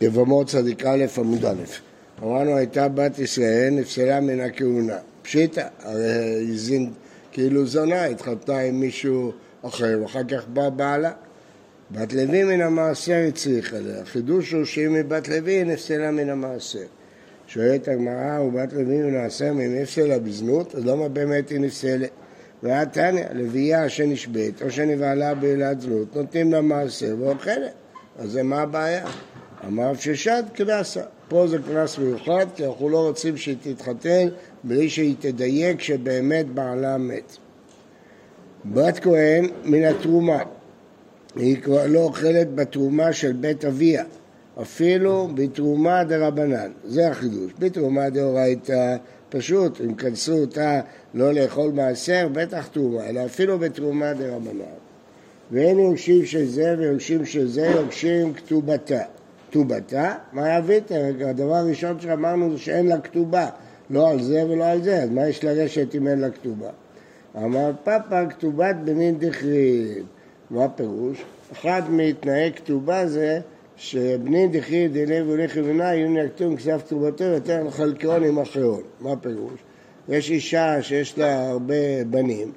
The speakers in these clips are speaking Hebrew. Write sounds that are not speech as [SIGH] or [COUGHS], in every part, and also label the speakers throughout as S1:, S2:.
S1: יבמות צדיק א' עמוד א'. אמרנו הייתה בת ישראל, נפסלה מן הכהונה. פשיטא, הרי הזין כאילו זונה, התחתנה עם מישהו אחר, ואחר כך בא בעלה. בת לוי מן המעשר הצריך עליה. החידוש הוא שאם היא בת לוי, נפסלה מן המעשר. שואלת הגמרא, ובת לוי מן המעשר, אם נפסלה בזנות, אז למה באמת היא נפסלת? ואת תניא, לוויה שנשבית או שנבהלה בעילת זנות, נותנים לה מעשר ואוכלת. אז זה מה הבעיה? אמר ששד קנסה. פה זה קנס מיוחד, כי אנחנו לא רוצים שהיא תתחתן בלי שהיא תדייק שבאמת בעלה מת. בת כהן מן התרומה, היא כבר לא אוכלת בתרומה של בית אביה, אפילו בתרומה דה רבנן, זה החידוש. בתרומה דאורייתא פשוט, אם כנסו אותה לא לאכול מעשר, בטח תרומה, אלא אפילו בתרומה דה רבנן. ואין יורשים של זה ויורשים של זה, יורשים כתובתה. כתובתה, מה יבית? הדבר הראשון שאמרנו זה שאין לה כתובה, לא על זה ולא על זה, אז מה יש לרשת אם אין לה כתובה? אמר פאפה כתובת בנין דחרין. מה הפירוש? אחד מתנאי כתובה זה שבנין דחרין דלב ולחם ונה יהיו נקטום כסף כתובתו יותר לחלקון עם אחרון. מה הפירוש? יש אישה שיש לה הרבה בנים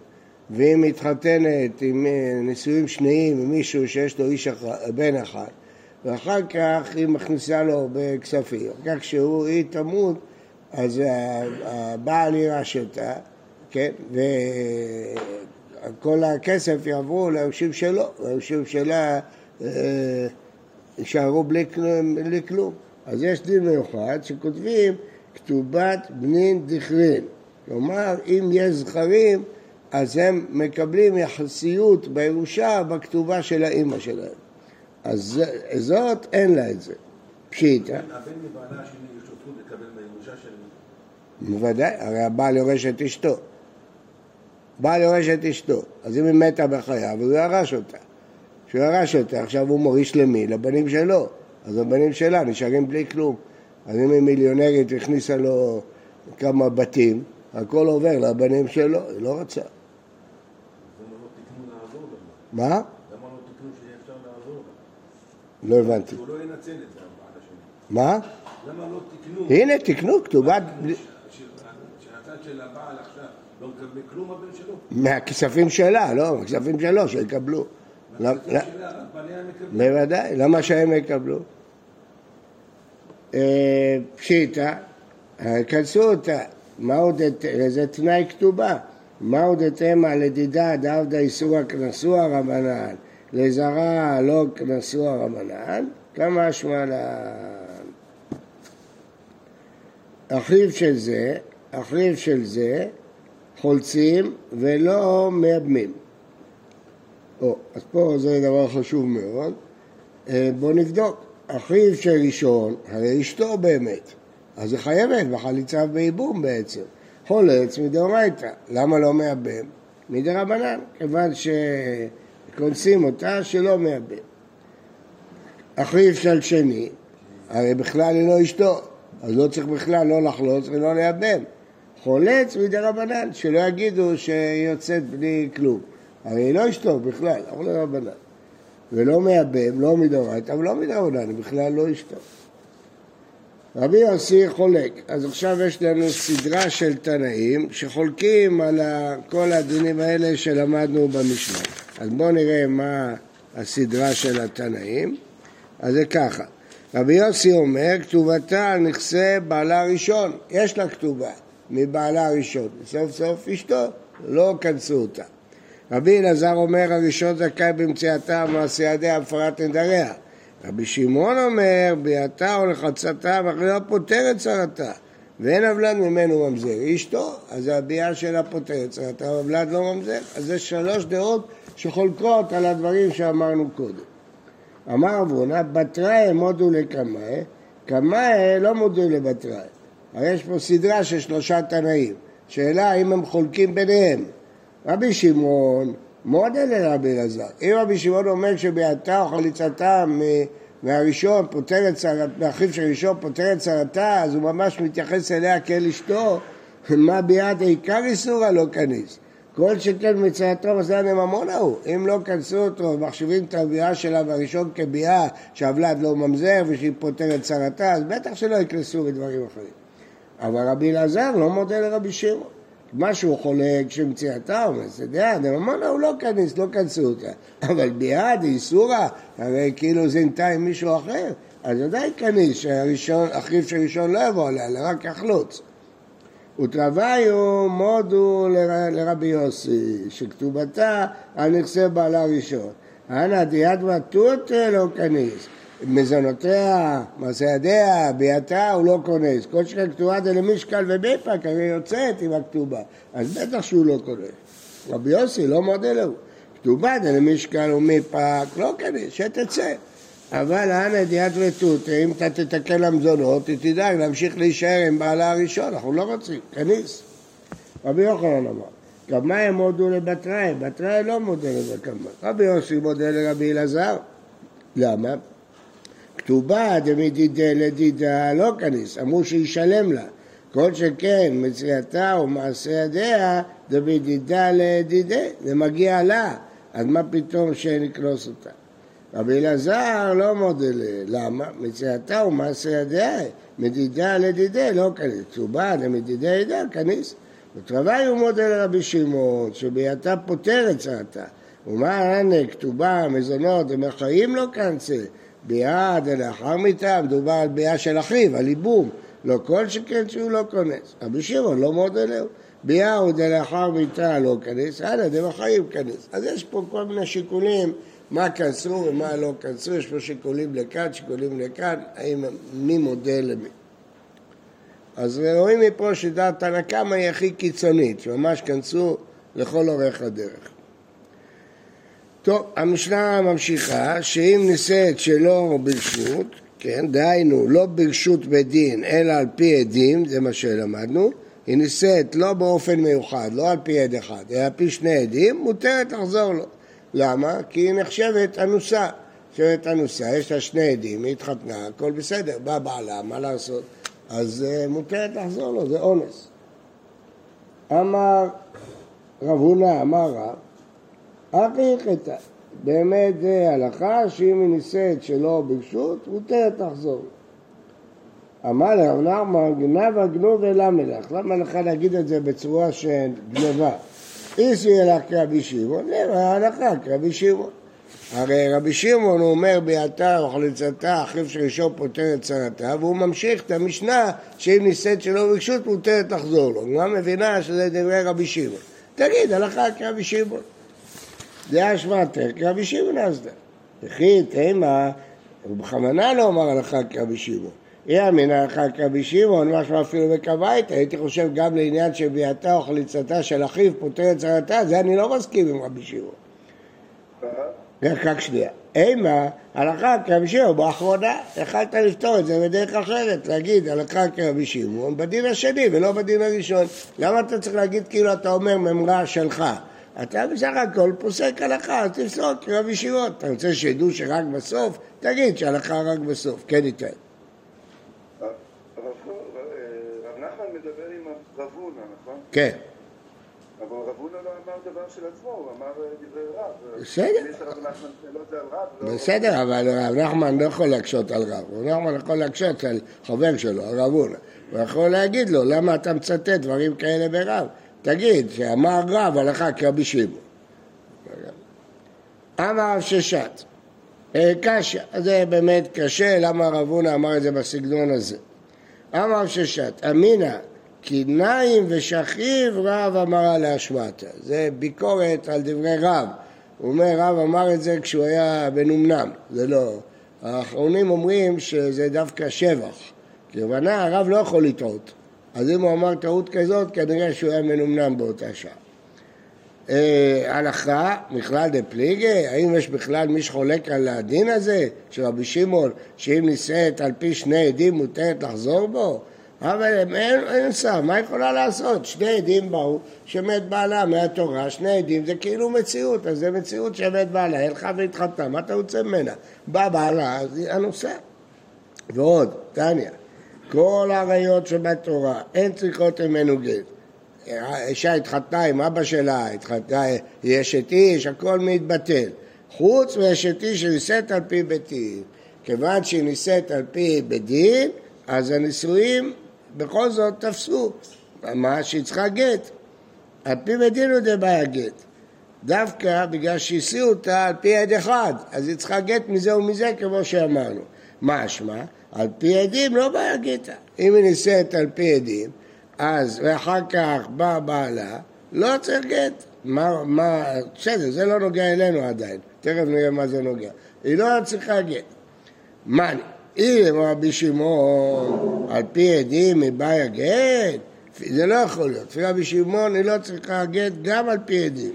S1: והיא מתחתנת עם נישואים שניים עם מישהו שיש לו איש אחד, בן אחד ואחר כך היא מכניסה לו הרבה כספים. אחר כך כשהיא תמות אז הבעל יירש אותה כן? וכל הכסף יעברו ליורשים שלו, והיורשים שלה אה, יישארו בלי, בלי כלום. אז יש דין מיוחד שכותבים כתובת בנין דכרין. כלומר, אם יש זכרים, אז הם מקבלים יחסיות בירושה בכתובה של האימא שלהם. אז זאת, אין לה את זה. פשיטה. בוודאי, הרי הבעל יורש את אשתו. בעל יורש את אשתו, אז אם היא מתה בחייו, הוא ירש אותה. כשהוא ירש אותה, עכשיו הוא מוריש למי? לבנים שלו. אז הבנים שלה נשארים בלי כלום. אז אם היא מיליונרית הכניסה לו כמה בתים, הכל עובר לבנים שלו, היא לא רצה. מה? למה לא תקנו שיהיה אפשר לעזור לא הבנתי. שהוא לא ינצל את זה, מה? למה לא תקנו? הנה, תקנו, כתובת... שהצד של הבעל עכשיו לא מקבל כלום הבן שלו? מהכספים שלה, לא, מהכספים שלו, שיקבלו. בניה מקבלים. בוודאי, למה שהם יקבלו? אה, פשיטא, כנסו אותה, מה עוד, זה תנאי כתובה. מה עוד אתמה לדידה דאבדא איסורא כנסוה רבנן, לזרע לא כנסוה רבנן, כמה שמלן. אחיו של זה, אחיו של זה, חולצים ולא מייבמים. או, אז פה זה דבר חשוב מאוד. אה, בואו נבדוק. אחיו של ראשון, הרי אשתו באמת, אז היא חייבת בחליצה ובייבום בעצם. חולץ מדאורייתא, למה לא מייבם? מדרבנן, כיוון שקונסים אותה שלא מייבם. אחיו של שני, הרי בכלל היא לא אשתו, אז לא צריך בכלל לא לחלוץ ולא לייבם. חולץ מדי רבנן, שלא יגידו שהיא יוצאת בלי כלום. הרי היא לא אשתו בכלל, אבל לא רבנן. ולא מייבם, לא מדאורייתא, אבל לא היא בכלל לא אשתו. רבי יוסי חולק, אז עכשיו יש לנו סדרה של תנאים שחולקים על כל הדינים האלה שלמדנו במשנה. אז בואו נראה מה הסדרה של התנאים. אז זה ככה, רבי יוסי אומר, כתובתה על נכסי בעלה הראשון, יש לה כתובה. מבעלה הראשון. סוף סוף אשתו, לא כנסו אותה. רבי אלעזר אומר הראשון זכאי במציאתה ומעשיידיה הפרת נדריה. רבי שמעון אומר ביאתה או לחצתה ואחריה פותרת צרתה ואין אבלד ממנו ממזר. אשתו, אז הביאה שלה פותרת צרתה, אבלד לא ממזר. אז זה שלוש דעות שחולקות על הדברים שאמרנו קודם. אמר אברונה, בתראי מודו לקמאי, קמאי לא מודו לבתראי. הרי יש פה סדרה של שלושה תנאים. שאלה האם הם חולקים ביניהם. רבי שמעון מאוד אלה רבי אלעזר. אם רבי שמעון אומר שביעתה או חליצתה מהראשון פותרת צרתה, מאחיו של ראשון פותרת צרתה, אז הוא ממש מתייחס אליה כאל אשתו, מה ביעת עיקר איסורה לא כניס. כל שכן מצייתו מסלן ממון ההוא. אם לא כנסו אותו ומחשיבים את הביאה שלה בראשון כביאה שהוולד לא ממזר ושהיא פותרת צרתה, אז בטח שלא יקנסו בדברים אחרים. אבל רבי אלעזר לא מודה לרבי שמעון. מה שהוא חולק שמציאתה זה דעה, דממונה הוא לא כניס, לא כנסו אותה. אבל ביאה דאיסורא, הרי כאילו זינתה עם מישהו אחר, אז ודאי כניס, שהראשון, אחיו של ראשון לא יבוא עליה, אלא רק יחלוץ. ותרוויו מודו ל, לרבי יוסי, שכתובתה על נכסי בעלה ראשון. אנא דיית בתות לא כניס. מזונותיה, מעשה ידיה, ביאתה, הוא לא כונס. כל שכן כתובה זה למשקל וביפק, הרי יוצאת עם הכתובה. אז בטח שהוא לא כונס. רבי יוסי לא מודה לו. כתובה זה למשקל ומיפק, לא כנס, שתצא. אבל אנא ידיעת ותות, אם אתה תתקן למזונות, תדאג להמשיך להישאר עם בעלה הראשון, אנחנו לא רוצים, כניס. רבי יוחנן אמר, כמה הם הודו לבתראי? בתראי לא מודה לבקמה. רבי יוסי מודה לרבי אלעזר. למה? כתובה דמדידה לדידה לא כניס, אמרו שישלם לה. כל שכן מצייתה ומעשה ידיה דמדידה לדידה, זה מגיע לה, אז מה פתאום שנקנוס אותה? רבי אלעזר לא מודה ל... למה? מצייתה ומעשה ידיה, מדידה לדידה לא כניס. כתובה דמדידה ידיה כניס. ותרווי הוא מודה לרבי שמעון, שבייתה פותרת צעתה. ומה הנה כתובה, מזונות, ומחיים לא כנסה. ביאה דלאחר מיתה, מדובר על ביאה של אחיו, על ייבום, לא כל שכן שהוא לא כונס. רבי שמעון לא מאוד אלהו. ביאה הוא דלאחר מיתה לא כנס, הלאה דמחיים כנס. אז יש פה כל מיני שיקולים, מה כנסו ומה לא כנסו, יש פה שיקולים לכאן, שיקולים לכאן, האם מי מודה למי. אז רואים מפה שדעת תנא קמא היא הכי קיצונית, שממש כנסו לכל אורך הדרך. טוב, המשנה ממשיכה שאם נישאת שלא ברשות, כן, דהיינו לא ברשות בית דין אלא על פי עדים, זה מה שלמדנו, היא נישאת לא באופן מיוחד, לא על פי עד אחד, אלא על פי שני עדים, מותרת לחזור לו. למה? כי היא נחשבת אנוסה. נחשבת אנוסה, יש לה שני עדים, היא התחתנה, הכל בסדר, בא בעלה, מה לעשות? אז uh, מותרת לחזור לו, זה אונס. אמר רב הונא, אמר רב, אחי חטא. באמת זה הלכה שאם היא נישאת שלא ברשות, מותרת לחזור. אמר לרב נחמן, גנב הגנוב אלה מלך. למה לך להגיד את זה בצורה של גנבה? איסי אלך כרבי שמעון, נראה ההלכה כרבי שמעון. הרי רבי שמעון הוא אומר ביעתה או חליצתה, אחיו של ראשון פותר את צרתה, והוא ממשיך את המשנה שאם נישאת שלא ברשות מותרת לחזור לו. גם מבינה שזה דברי רבי שמעון. תגיד, הלכה כרבי שמעון. דעה שמעתך כרבי שמעון אסדה. וכי תימא, הוא בכוונה לא אמר הלכה כרבי שמעון. אי אמינא הלכה כרבי שמעון, משמע אפילו בקבייתא, הייתי חושב גם לעניין של ביאתה או חליצתה של אחיו פותרת צרתה, זה אני לא מסכים עם רבי שמעון. רק שנייה. אימה, הלכה כרבי שמעון באחרונה, יכלת לפתור את זה בדרך אחרת, להגיד הלכה כרבי שמעון בדין השני ולא בדין הראשון. למה אתה צריך להגיד כאילו אתה אומר ממרה שלך? אתה בסך הכל פוסק הלכה, אז תפסוק רב ישיבות. אתה רוצה שידעו שרק בסוף? תגיד שהלכה רק בסוף. כן ייתן.
S2: רב נחמן מדבר עם רב הונא, נכון?
S1: כן.
S2: אבל רב הונא לא אמר דבר של עצמו, הוא אמר דברי רב.
S1: בסדר.
S2: לא...
S1: בסדר, אבל רב נחמן לא יכול להקשות על רב. רב נחמן יכול להקשות על חבר שלו, על רב הונא. הוא יכול להגיד לו, למה אתה מצטט דברים כאלה ברב? תגיד שאמר רב הלכה כרבי שמעון. אמר רב ששת, אה, קשה, זה באמת קשה, למה רב הונא אמר את זה בסגנון הזה. אמר רב ששת, אמינא כי נעים ושכיב רב אמרה להשמעתה. זה ביקורת על דברי רב. הוא אומר, רב אמר את זה כשהוא היה בנומנם, זה לא. האחרונים אומרים שזה דווקא שבח. כוונה, הרב לא יכול לטעות. אז אם הוא אמר טעות כזאת, כנראה שהוא היה מנומנם באותה שעה. אה, הלכה, מכלל דה פליגי, האם יש בכלל מי שחולק על הדין הזה של רבי שמעון, שאם נישאת על פי שני עדים מותרת לחזור בו? אבל אין, אין שר, מה יכולה לעשות? שני עדים באו שמת בעלה מהתורה, שני עדים זה כאילו מציאות, אז זה מציאות שמת בעלה, הלכה והתחתנה, מה אתה רוצה ממנה? בא בעלה, אז היא אנוסה. ועוד, טניה, כל העריות שבתורה, אין צריכות ממנו גט. אישה התחתנה עם אבא שלה, התחתנה, היא אשת איש, הכל מתבטל. חוץ מאשת איש שנישאת על פי בית דין. כיוון שהיא נישאת על פי בית דין, אז הנישואים בכל זאת תפסו. מה שהיא צריכה גט. על פי בית דין הוא דבעיה גט. דווקא בגלל שהסיעו אותה על פי עד אחד, אז היא צריכה גט מזה ומזה כמו שאמרנו. משמע, על פי עדים לא בעיה גטה. אם היא נישאת על פי עדים, אז ואחר כך בא בעלה, לא צריך גט. מה, מה, בסדר, זה לא נוגע אלינו עדיין, תכף נראה מה זה נוגע. היא לא צריכה גט. מה, אם רבי שמעון על פי עדים היא בעיה גט, זה לא יכול להיות. לפי רבי שמעון היא לא צריכה גט גם על פי עדים.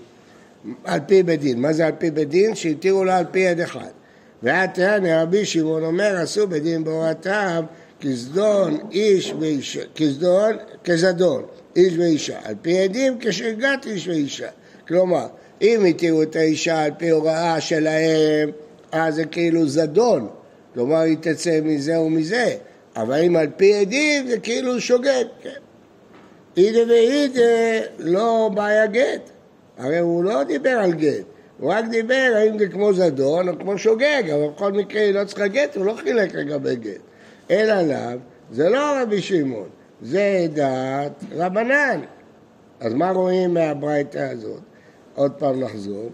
S1: על פי בית דין. מה זה על פי בית דין? שהתירו לה על פי עד אחד. ועתני רבי שמעון אומר, עשו בית דין בהורתם כזדון איש ואישה, כזדון, כזדון, איש ואישה. על פי עדים כשגת איש ואישה. כלומר, אם התירו את האישה על פי הוראה שלהם, אז זה כאילו זדון. כלומר, היא תצא מזה ומזה. אבל אם על פי עדים זה כאילו שוגג, כן. אידה ואידה לא בעיה גט. הרי הוא לא דיבר על גט, הוא רק דיבר האם זה כמו זדון או כמו שוגג, אבל בכל מקרה היא לא צריכה גט, הוא לא חילק לגבי גט. אלא לאו, זה לא רבי שמעון, זה דעת רבנן. אז מה רואים מהברייתא הזאת? עוד פעם נחזור.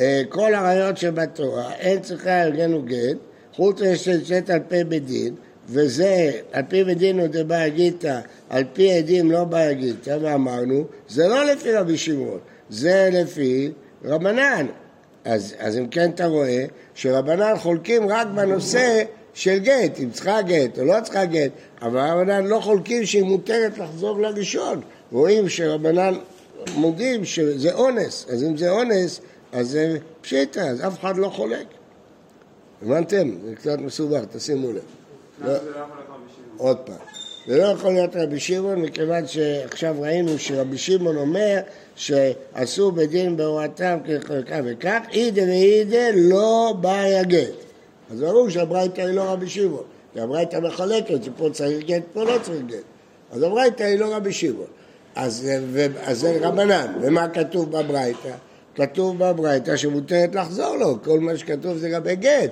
S1: אה, כל הראיות שבתורה, אין צריכה ארגנו גט, חוץ מששת על פי בית דין, וזה על פי בית דין עוד בא גיתא, על פי עדים לא בא גיתא, ואמרנו, זה לא לפי רבי שמעון, זה לפי רבנן. אז, אז אם כן אתה רואה שרבנן חולקים רק בנושא של גט, אם צריכה גט או לא צריכה גט, אבל רבנן לא חולקים שהיא מותרת לחזור לראשון. רואים שרבנן מודים שזה אונס, אז אם זה אונס, אז זה פשיטה, אז אף אחד לא חולק. הבנתם? זה קצת מסובך, תשימו לב. לא, עוד פעם. זה לא יכול להיות רבי שמעון, מכיוון שעכשיו ראינו שרבי שמעון אומר שעשו בדין בהוראתם כך וכך, אידה ואידה לא בא גט. אז ברור שהברייתא היא לא רבי שמעון, כי הברייתא מחלקת שפה צריך גט, פה לא צריך גט. אז הברייתא היא לא רבי שמעון. אז, אז זה רבנן, ומה כתוב בברייתא? כתוב בברייתא שמותרת לחזור לו, כל מה שכתוב זה לגבי גט.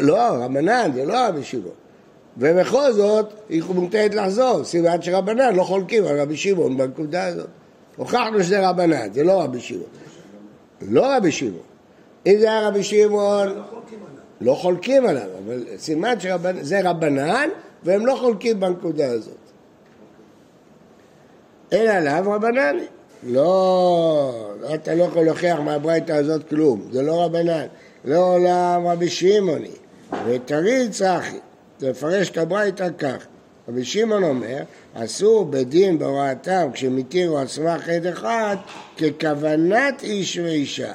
S1: לא, רבנן, זה לא רבי שמעון. ובכל זאת, היא מותרת לחזור, סימן שרבנן לא חולקים על רבי שמעון בנקודה הזאת. הוכחנו שזה רבנן, זה לא רבי שמעון. לא רבי שמעון. אם זה היה רבי שמעון, לא חולקים עליו, אבל סימן שזה רבנן, והם לא חולקים בנקודה הזאת. אלא עליו רבנן. לא, אתה לא יכול להוכיח מהברייתא הזאת כלום, זה לא רבנן. לא עולם רבי שמעוני, ותריד צחי, תפרש את הברייתא כך. רבי שמעון אומר, אסור בדין בהוראתם כשמתירו על סמך עד אחד ככוונת איש ואישה.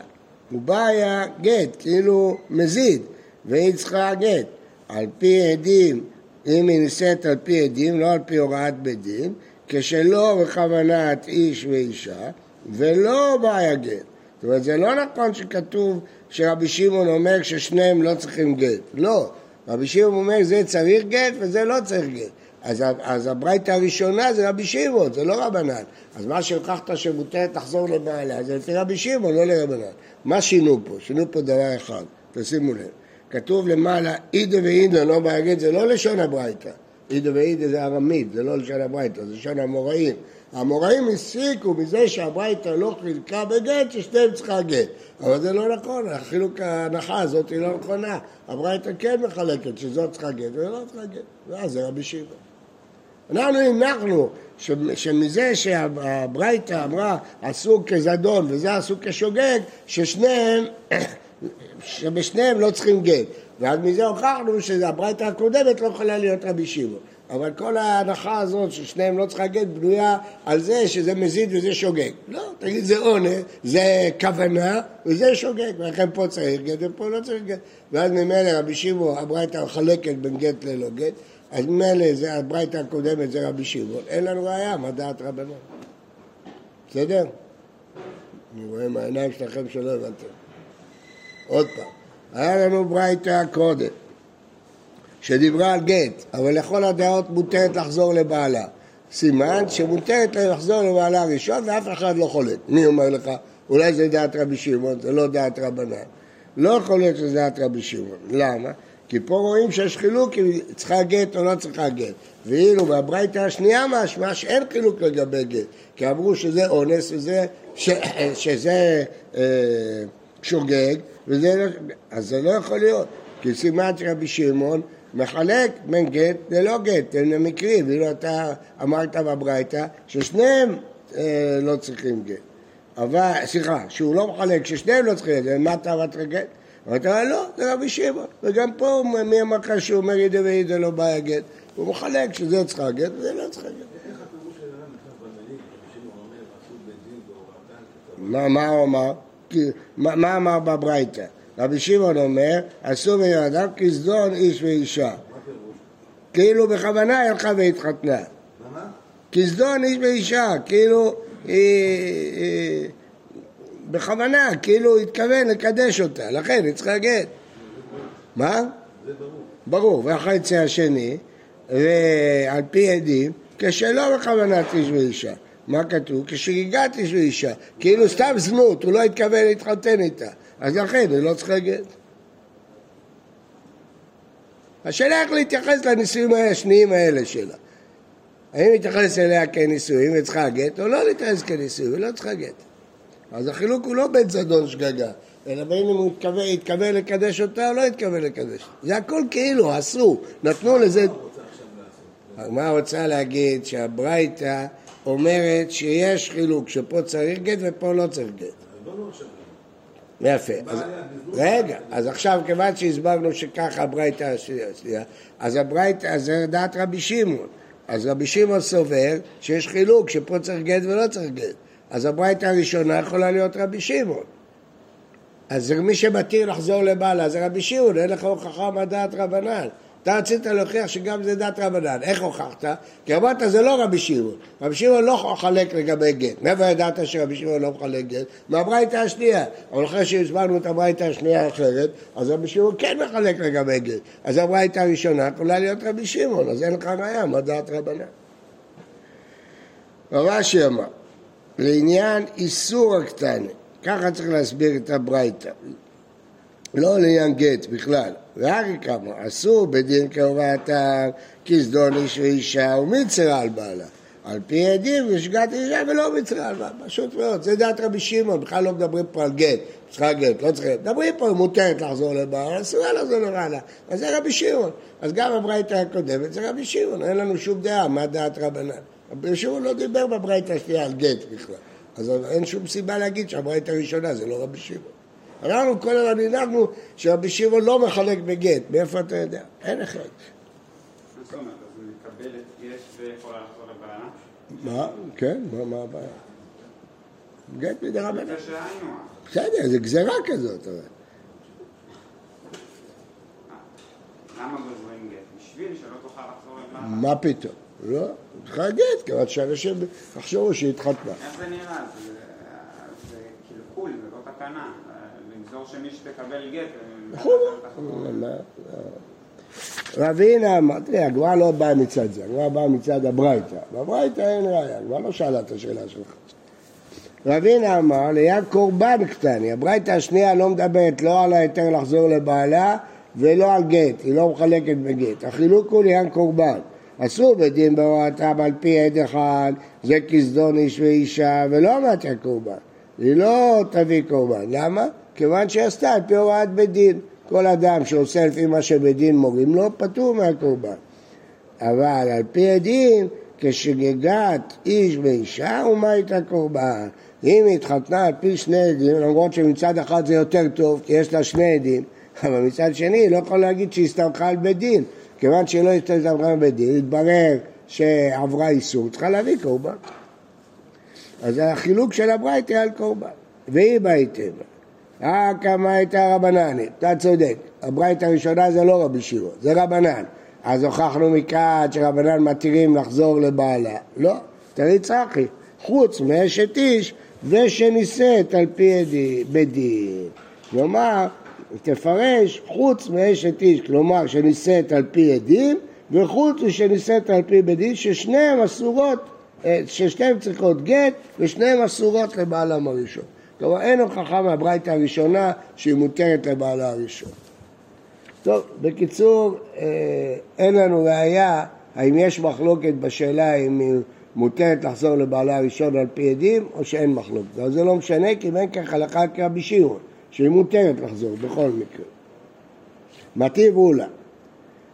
S1: הוא בא היה גט, כאילו מזיד, והיא צריכה גט. על פי עדים, אם היא נישאת על פי עדים, לא על פי הוראת בית דין, כשלא בכוונת איש ואישה, ולא בעיה גט. זאת אומרת, זה לא נכון שכתוב שרבי שמעון אומר ששניהם לא צריכים גט. לא, רבי שמעון אומר זה צריך גט וזה לא צריך גט. אז, אז הברייתא הראשונה זה רבי שמעון, זה לא רבנן. אז מה שהוכחת שמותרת לחזור לבעלה זה לפי רבי שמעון, לא לרבנן. מה שינו פה? שינו פה דבר אחד, תשימו לב. כתוב למעלה אידה ואידה לא בהגט, זה לא לשון הברייתא. אידה ואידה זה ארמית, זה לא לשון הברייתא, זה לשון המוראים. המוראים הסיקו מזה שהברייתא לא חילקה בגט ששניהם צריכה גט. אבל זה לא נכון, החילוק ההנחה הזאת היא לא נכונה. הברייתא כן מחלקת שזאת צריכה גט ולא צריכה גט. ואז זה רבי שמעון. אנחנו הנחנו שמזה שהברייתא אמרה עשו כזדון וזה עשו כשוגג, ששניהם, [COUGHS] שבשניהם לא צריכים גט. ואז מזה הוכחנו שהברייתא הקודמת לא יכולה להיות רבי שמעון. אבל כל ההנחה הזאת ששניהם לא צריכה גט בנויה על זה שזה מזיד וזה שוגג. לא, תגיד זה עונש, זה כוונה וזה שוגג, ולכן פה צריך גט ופה לא צריך גט. ואז ממילא רבי שמעון, הברייתא מחלקת בין גט ללא גט, אז ממילא זה הברייתא הקודמת זה רבי שמעון, אין לנו ראייה מה דעת רבנן. בסדר? אני רואה מהעיניים שלכם שלא הבנתם. עוד פעם, היה לנו ברייתא קודם. שדיברה על גט, אבל לכל הדעות מותרת לחזור לבעלה. סימן שמותרת להם לחזור לבעלה הראשון ואף אחד לא חולק. מי אומר לך? אולי זה דעת רבי שמעון, זה לא דעת רבנן. לא יכול להיות שזה דעת רבי שמעון. למה? כי פה רואים שיש חילוק אם צריכה גט או לא צריכה גט. ואילו בברייתא השנייה משמע שאין חילוק לגבי גט. כי אמרו שזה אונס וזה, ש, שזה אה, שוגג, וזה לא, אז זה לא יכול להיות. כי סימן רבי שמעון מחלק בין גט ללא גט, הם מקרי, ואילו אתה אמרת בברייתא ששניהם אה, לא צריכים גט. אבל, סליחה, שהוא לא מחלק, ששניהם לא צריכים גט, מה אתה אמרת גט? אמרת לא, זה רבי שמעון. וגם פה, מי אמר לך שהוא אומר ידי וידי לא בעיה גט? הוא מחלק שזה צריכה גט וזה לא צריכה גט. מה, מה הוא אמר? מה אמר בברייתא? רבי שמעון אומר, בין אדם כסדון איש ואישה. כאילו בכוונה הלכה והתחתנה. כסדון איש ואישה, כאילו היא, בכוונה, כאילו התכוון לקדש אותה, לכן היא צריכה גט. מה? זה ברור. ברור, יצא השני, ועל פי עדים, כשלא בכוונת איש ואישה. מה כתוב? כשהגעת איש ואישה, כאילו סתם זנות, הוא לא התכוון להתחתן איתה. אז לכן היא לא צריכה גט. השאלה איך להתייחס לנישואים השניים האלה שלה. האם להתייחס אליה כנישואים וצריכה גט, או לא להתייחס כנישואים, היא לא צריכה גט. אז החילוק הוא לא בן זדון שגגה, אלא בין אם הוא התכוון, התכוון לקדש אותה או לא התכוון לקדש. זה הכל כאילו, עשו, נתנו לזה... מה רוצה להגיד? שהברייתא אומרת שיש חילוק, שפה צריך גט ופה לא צריך גט. יפה. רגע, אז עכשיו כיוון שהסברנו שככה הברייתא השנייה, אז הברייתא, זה דעת רבי שמעון. אז רבי שמעון סובר שיש חילוק, שפה צריך גט ולא צריך גט. אז הברייתא הראשונה יכולה להיות רבי שמעון. אז מי שמתיר לחזור לבעלה זה רבי שמעון, אין לך הוכחה מה דעת רבנן. אתה רצית להוכיח שגם זה דת רבנן. איך הוכחת? כי אמרת זה לא רבי שמעון. רבי שמעון לא מחלק לגבי גט. מאיפה ידעת שרבי שמעון לא מחלק גט? מהברייתא השנייה. אבל אחרי שהסברנו את הברייתא השנייה האחרת, אז רבי שמעון כן מחלק לגבי גט. אז הברייתא הראשונה יכולה להיות רבי שמעון, אז אין לך ראיה מה דת רבנן. רש"י אמר, לעניין איסור הקטנה, ככה צריך להסביר את הברייתא. לא לעניין גט בכלל. ואחי כמה, אסור בדין כהוראתם כסדון איש ואישה ומצרה על בעלה. על פי עדים ושגת אישה ולא מצרה על בעלה, פשוט מאוד, זה דעת רבי שמעון, בכלל לא מדברים פה על גט, צריכה גט, לא צריכה, מדברים פה, מותרת לחזור לבעלה, אסורה לחזור לבעלה, אז זה רבי שמעון. אז גם הברייתא הקודמת זה רבי שמעון, אין לנו שום דעה מה דעת רבנן. רבי שמעון לא דיבר בברייתא השנייה על גט בכלל, אז אין שום סיבה להגיד שהברייתא הראשונה זה לא רבי שמעון. אנחנו כל הזמן הנחנו שרבי שמעון לא מחלק בגט, מאיפה אתה יודע? אין אחד. מה? כן, מה הבעיה? גט מדי רבנן. בסדר, זה גזירה כזאת.
S3: למה גוזרים גט? בשביל שלא תוכל לחזור לבעלה.
S1: מה פתאום? לא, צריכה גט, כיוון שאנשים יחשבו שהתחתנה.
S3: איך זה נראה? זה קלקול, זה לא תקנה. לגזור שמי שתקבל גט...
S1: נכון. רבינה אמר, תראה, הגמרא לא באה מצד זה, הגמרא באה מצד הברייתא. בברייתא אין ראיה, הגמרא לא שאלה את השאלה שלך. רבינה אמר, ליד קורבן קטני, הברייתא השנייה לא מדברת לא על ההיתר לחזור לבעלה ולא על גט, היא לא מחלקת בגט. החילוק הוא ליד קורבן. אסור בדין בהוראתם על פי עד אחד, זה כסדון איש ואישה, ולא אמרתי הקורבן. היא לא תביא קורבן. למה? כיוון שהיא עשתה על פי הוראת בית דין. כל אדם שעושה לפי מה שבית דין מורים לו, פטור מהקורבן. אבל על פי הדין, כשגגת איש ואישה, ומה הייתה קורבן? אם היא התחתנה על פי שני עדים, למרות שמצד אחד זה יותר טוב, כי יש לה שני עדים, אבל מצד שני היא לא יכולה להגיד שהיא הסתמכה על בית דין. כיוון שהיא לא הסתמכה על בית דין, התברר שעברה איסור, צריכה להביא קורבן. אז החילוק של הברייתא על קורבן. והיא בהיטבע. אה, כמה הייתה רבננית, אתה צודק, הברייתא הראשונה זה לא רבי שמעון, זה רבנן. אז הוכחנו מכאן שרבנן מתירים לחזור לבעלה. לא, תראי צחי, חוץ מאשת איש ושנישאת על פי בית דין. כלומר, תפרש חוץ מאשת איש, כלומר שנישאת על פי עדים, וחוץ ושנישאת על פי בית דין ששניהם אסורות, אה, ששניהם צריכות גט ושניהם אסורות לבעלם הראשון. כלומר אין הוכחה מהברייתא הראשונה שהיא מותרת לבעלה הראשון. טוב, בקיצור, אה, אין לנו ראייה האם יש מחלוקת בשאלה אם היא מותרת לחזור לבעלה הראשון על פי עדים או שאין מחלוקת. אבל זה לא משנה כי בין כך הלכה כרבי שמעון, שהיא מותרת לחזור בכל מקרה. מטיב אולה,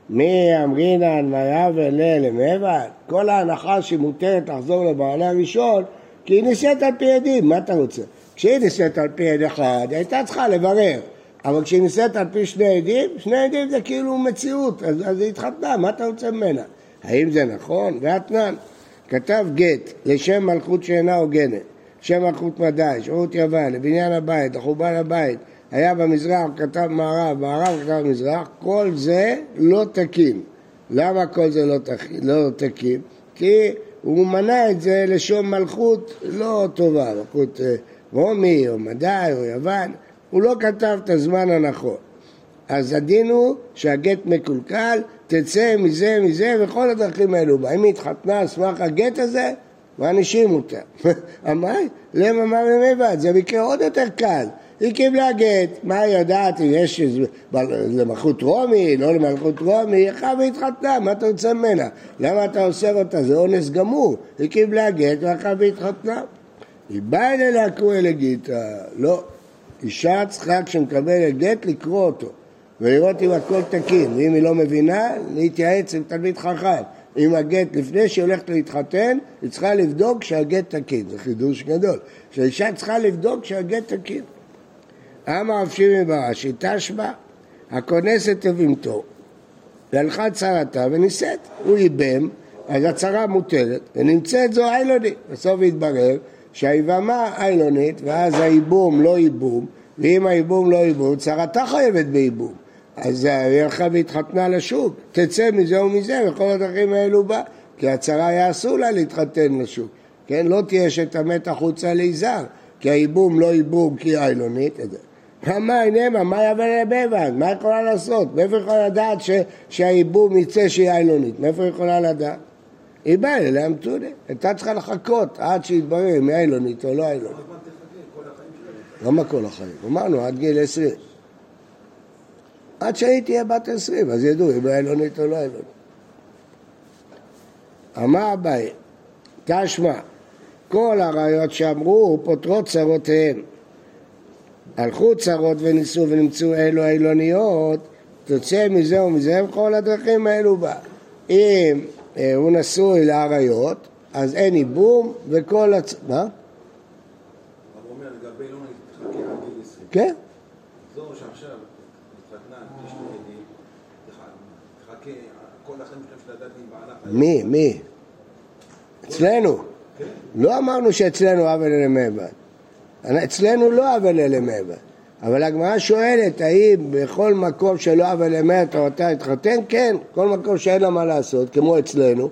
S1: מי אמרינן ויבל למבד? כל ההנחה שהיא מותרת לחזור לבעלה הראשון כי היא נישאת על פי עדים, מה אתה רוצה? כשהיא נישאת על פי עד אחד, היא הייתה צריכה לברר. אבל כשהיא נישאת על פי שני עדים, שני עדים זה כאילו מציאות, אז, אז היא התחתנה, מה אתה רוצה ממנה? האם זה נכון? ואתנן, כתב גט לשם מלכות שאינה הוגנת, שם מלכות מדי, שרות יוון, לבניין הבית, לחורבן הבית, היה במזרח, כתב מערב, מערב כתב מזרח, כל זה לא תקין. למה כל זה לא, תק... לא תקין? כי הוא מנה את זה לשום מלכות לא טובה, מלכות אה, רומי או מדי או יוון, הוא לא כתב את הזמן הנכון. אז הדין הוא שהגט מקולקל, תצא מזה, מזה, וכל הדרכים האלו. אם היא התחתנה על סמך הגט הזה, מענישים אותה. [LAUGHS] אמרי, למה מה במבד? זה מקרה עוד יותר קל. היא קיבלה גט, מה היא יודעת אם יש למלכות רומי, לא למלכות רומי, היא אחר והתחתנה, מה אתה רוצה ממנה? למה אתה אוסר אותה? זה אונס גמור. היא קיבלה גט ואחר והתחתנה. היא באה אליה לקרוא לגיטה, לא. אישה צריכה כשמקבלת גט לקרוא אותו ולראות אם הכל תקין, ואם היא לא מבינה, להתייעץ עם תלמיד חכם. עם הגט, לפני שהיא הולכת להתחתן, היא צריכה לבדוק שהגט תקין, זה חידוש גדול. שהאישה צריכה לבדוק שהגט תקין. אמר רב שמעון ברש"י, תשמע, הכונסת תבימתו, והלכה צרתה ונישאת. הוא ייבם, אז הצרה מותרת, ונמצאת זו איילונית. בסוף התברר שהיבמה איילונית, ואז הייבום לא ייבום, ואם הייבום לא ייבום, צרתה חייבת בייבום. אז היא הלכה והתחתנה לשוק, תצא מזה ומזה, וכל הדרכים האלו בה, כי הצרה היה אסור לה להתחתן לשוק, כן? לא תהיה שתמת החוצה ליזהר, כי הייבום לא ייבום כי איילונית. מה אינמה, מה יבל לבבן? מה יכולה לעשות? מאיפה יכולה לדעת שהייבום יצא שהיא איילונית? מאיפה יכולה לדעת? היא באה אליה מתונה, הייתה צריכה לחכות עד שיתברר אם היא איילונית או לא איילונית. למה כל החיים? אמרנו עד גיל עשרים. עד שהיא תהיה בת עשרים, אז ידעו אם היא איילונית או לא איילונית. אמר אביי, תשמע, כל הראיות שאמרו פותרות צרותיהן. הלכו צרות וניסו ונמצאו אלו אילוניות, תוצא מזה ומזה וכל הדרכים האלו בה. אם הוא נשוי לאריות, אז אין ייבום וכל הצ... מה? כן. זו שעכשיו התחתנה, יש לו עדים, תחכה כל החיים שלהם מי? מי? אצלנו. כן. לא אמרנו שאצלנו עוול אלה מעבד. אצלנו לא עוול אלה מעבד. אבל הגמרא שואלת, האם בכל מקום שלא עוול אמת תורתה התחתן? כן, כל מקום שאין לה מה לעשות, כמו אצלנו,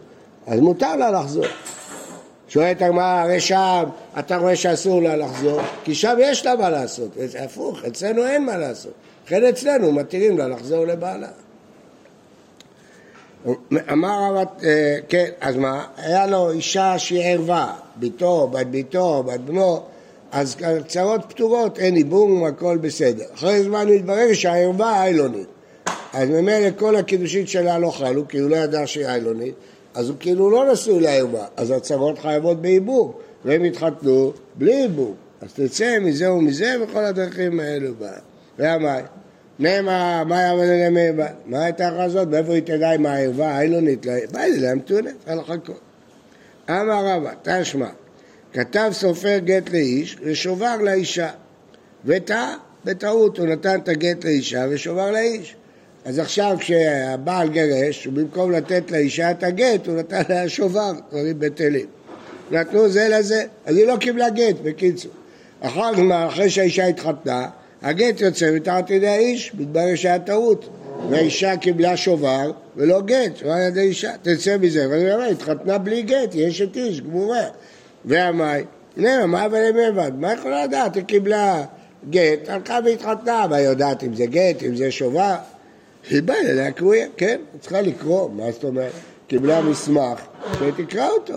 S1: אז מותר לה לחזור. שואלת הגמרא, הרי שם אתה רואה שאסור לה לחזור, כי שם יש לה מה לעשות. זה הפוך, אצלנו אין מה לעשות. לכן אצלנו מתירים לה לחזור לבעלה. אמר הרב, אה, כן, אז מה? היה לו אישה שהיא ערווה, ביתו, בת ביתו, בת בנו, אז קצרות פטורות, אין איבום, הכל בסדר. אחרי זמן מתברר שהערווה איילונית. אז ממילא כל הקידושין שלה לא חלו, כי הוא לא ידע שהיא איילונית, אז הוא כאילו לא נשוי לערווה, אז הצרות חייבות באיבום, והם התחתנו בלי איבום. אז תצא מזה ומזה וכל הדרכים האלו בה. והמאי? נאמר, מה יעמד לנאמר? מה הייתה הזאת? מאיפה היא תדע אם הערווה האילונית? באי להם תונה, צריך לחכות. אמר רבא, תשמע, כתב סופר גט לאיש ושובר לאישה. וטעה, בטעות הוא נתן את הגט לאישה ושובר לאיש. אז עכשיו כשהבעל גרש, במקום לתת לאישה את הגט, הוא נתן לה שובר, דברים בטלים. נתנו זה לזה, אז היא לא קיבלה גט, בקיצור. אחר כך, אחרי שהאישה התחתנה, הגט יוצא מתחת ידי האיש, מתברר שהיה טעות. והאישה קיבלה שובר ולא גט, שובר על ידי אישה, תצא מזה. ואני אומר, התחתנה בלי גט, היא אשת איש, גמורה. והמאי, הנה, מה אבל לבד? מה יכולה לדעת? היא קיבלה גט, הלכה והתחתנה, מה יודעת אם זה גט, אם זה שובר? היא באה אליה קרויה, כן, היא צריכה לקרוא, מה זאת אומרת? קיבלה מסמך, שתקרא אותו.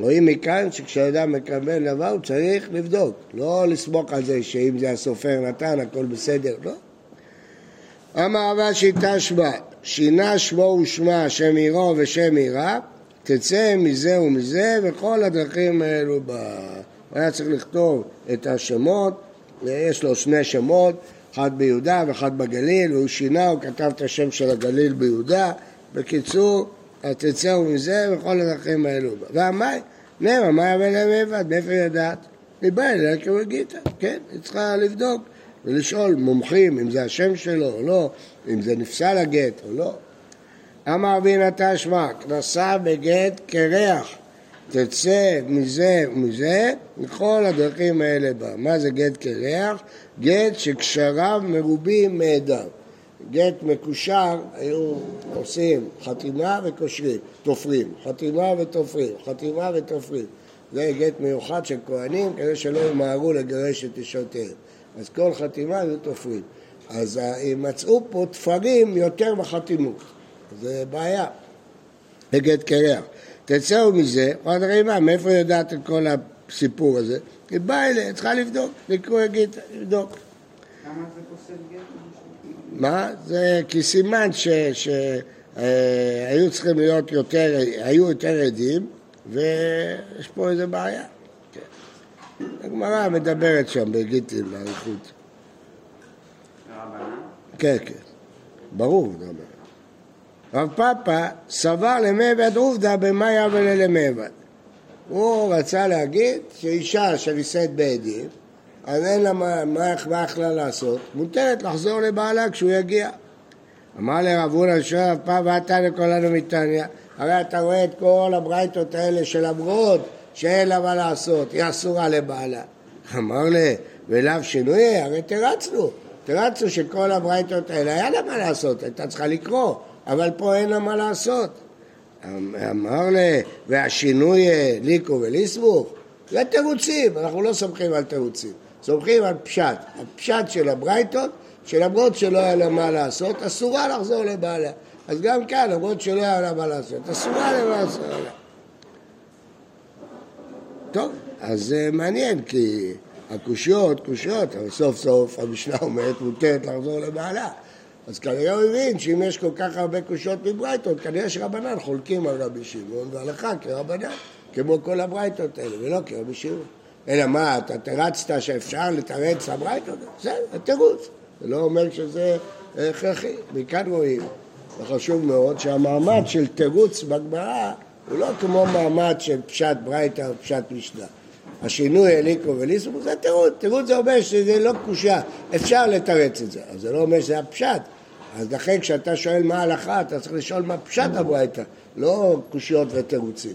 S1: רואים מכאן שכשאדם מקבל דבר הוא צריך לבדוק, לא לסמוך על זה שאם זה הסופר נתן הכל בסדר, לא. אמר רבא שיטה שמה, שינה שמו ושמה שם עירו ושם עירה, תצא מזה ומזה וכל הדרכים האלו ב... הוא היה צריך לכתוב את השמות, יש לו שני שמות, אחד ביהודה ואחד בגליל, והוא שינה, הוא כתב את השם של הגליל ביהודה. בקיצור, תצאו מזה וכל הדרכים האלו. והמאי, נאמר, מה יבוא להם לבד, מאיפה ידעת? היא באה אליה כרגיתה, כן, היא צריכה לבדוק ולשאול מומחים אם זה השם שלו או לא, אם זה נפסל הגט או לא. אמר רבי תשמע, כנסה בגט קרח, תצא מזה ומזה, מכל הדרכים האלה בה. מה זה גט קרח? גט שקשריו מרובים מעדיו. גט מקושר, היו עושים חתימה וקושרים, תופרים, חתימה ותופרים, חתימה ותופרים. זה גט מיוחד של כהנים, כדי שלא ימהרו לגרש את אישותיהם. אז כל חתימה היו תופרים. אז מצאו פה תפרים יותר בחתימות. זה בעיה. בגט קרח. תצאו מזה, עוד רימה, מאיפה יודעת את כל הסיפור הזה? היא באה אליה, צריכה לבדוק, לקרוא יגיד, לבדוק.
S3: למה זה פוסל גט?
S1: מה? זה כי סימן שהיו צריכים להיות יותר, היו יותר עדים, ויש פה איזה בעיה. הגמרא מדברת שם בגיטין באריכות. כן, כן. ברור, מדבר. רב פאפא סבר למעבד עובדא במאיה וללמעבד. הוא רצה להגיד שאישה שנישאת בעדים, אז אין לה מה, מה, מה לעשות, מותרת לחזור לבעלה כשהוא יגיע. אמר לרב הונא שואל רב פאפא ואתה לכולנו מתניא, הרי אתה רואה את כל הברייתות האלה שלמרות שאין לה מה לעשות, היא אסורה לבעלה. אמר לי, ולאו שינוי, הרי תרצנו, תרצנו שכל הברייתות האלה היה לה מה לעשות, הייתה צריכה לקרוא. אבל פה אין לה מה לעשות. אמר לי, והשינוי אה, ליקו וליסבוך? זה תירוצים, אנחנו לא סומכים על תירוצים, סומכים על פשט. הפשט של הברייתות, שלמרות שלא היה לה מה לעשות, אסורה לחזור לבעלה. אז גם כאן, למרות שלא היה לה מה לעשות, אסורה למעשה. טוב, אז זה מעניין, כי הקושיות, קושיות, אבל סוף סוף המשנה אומרת מותרת לחזור לבעלה. אז כנראה הוא הבין שאם יש כל כך הרבה קושיות מברייתות, כנראה שרבנן חולקים על רבי שמעון והלכה כרבנן, כמו כל הברייתות האלה, ולא כרבי שמעון. אלא מה, אתה תרצת שאפשר לתרץ הברייתות? זה תירוץ. זה לא אומר שזה הכרחי. מכאן רואים, וחשוב מאוד, שהמעמד של תירוץ בגמרא הוא לא כמו מעמד של פשט ברייתא או פשט משנה. השינוי אליקו וליסו זה תירוץ, תירוץ זה אומר שזה לא קושה, אפשר לתרץ את זה, אז זה לא אומר שזה הפשט, אז לכן כשאתה שואל מה ההלכה, אתה צריך לשאול מה פשט הברייתא, לא קושיות ותירוצים.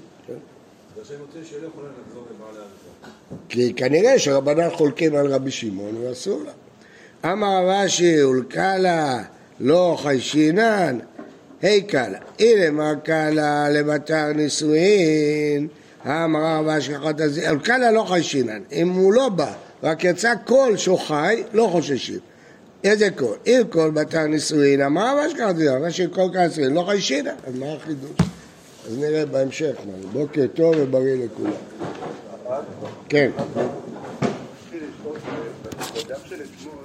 S1: כי כנראה שרבנן חולקים על רבי שמעון ואסור לה. אמר רש"י, ולקלה לא חיישינן, היי קלה, הנה מה קלה למטר נישואין אמרה רבה השגחת הזיו, אלקנה לא חיישינן, אם הוא לא בא, רק יצא קול שהוא חי, לא חוששים. איזה קול? אם קול בתר נישואין, אמרה רבה השגחת הזיו, אבל שקול כאן נישואין, לא חיישינן, אז מה החידוש? אז נראה בהמשך, בוקר טוב ובריא לכולם. כן.
S2: בדף של אתמול,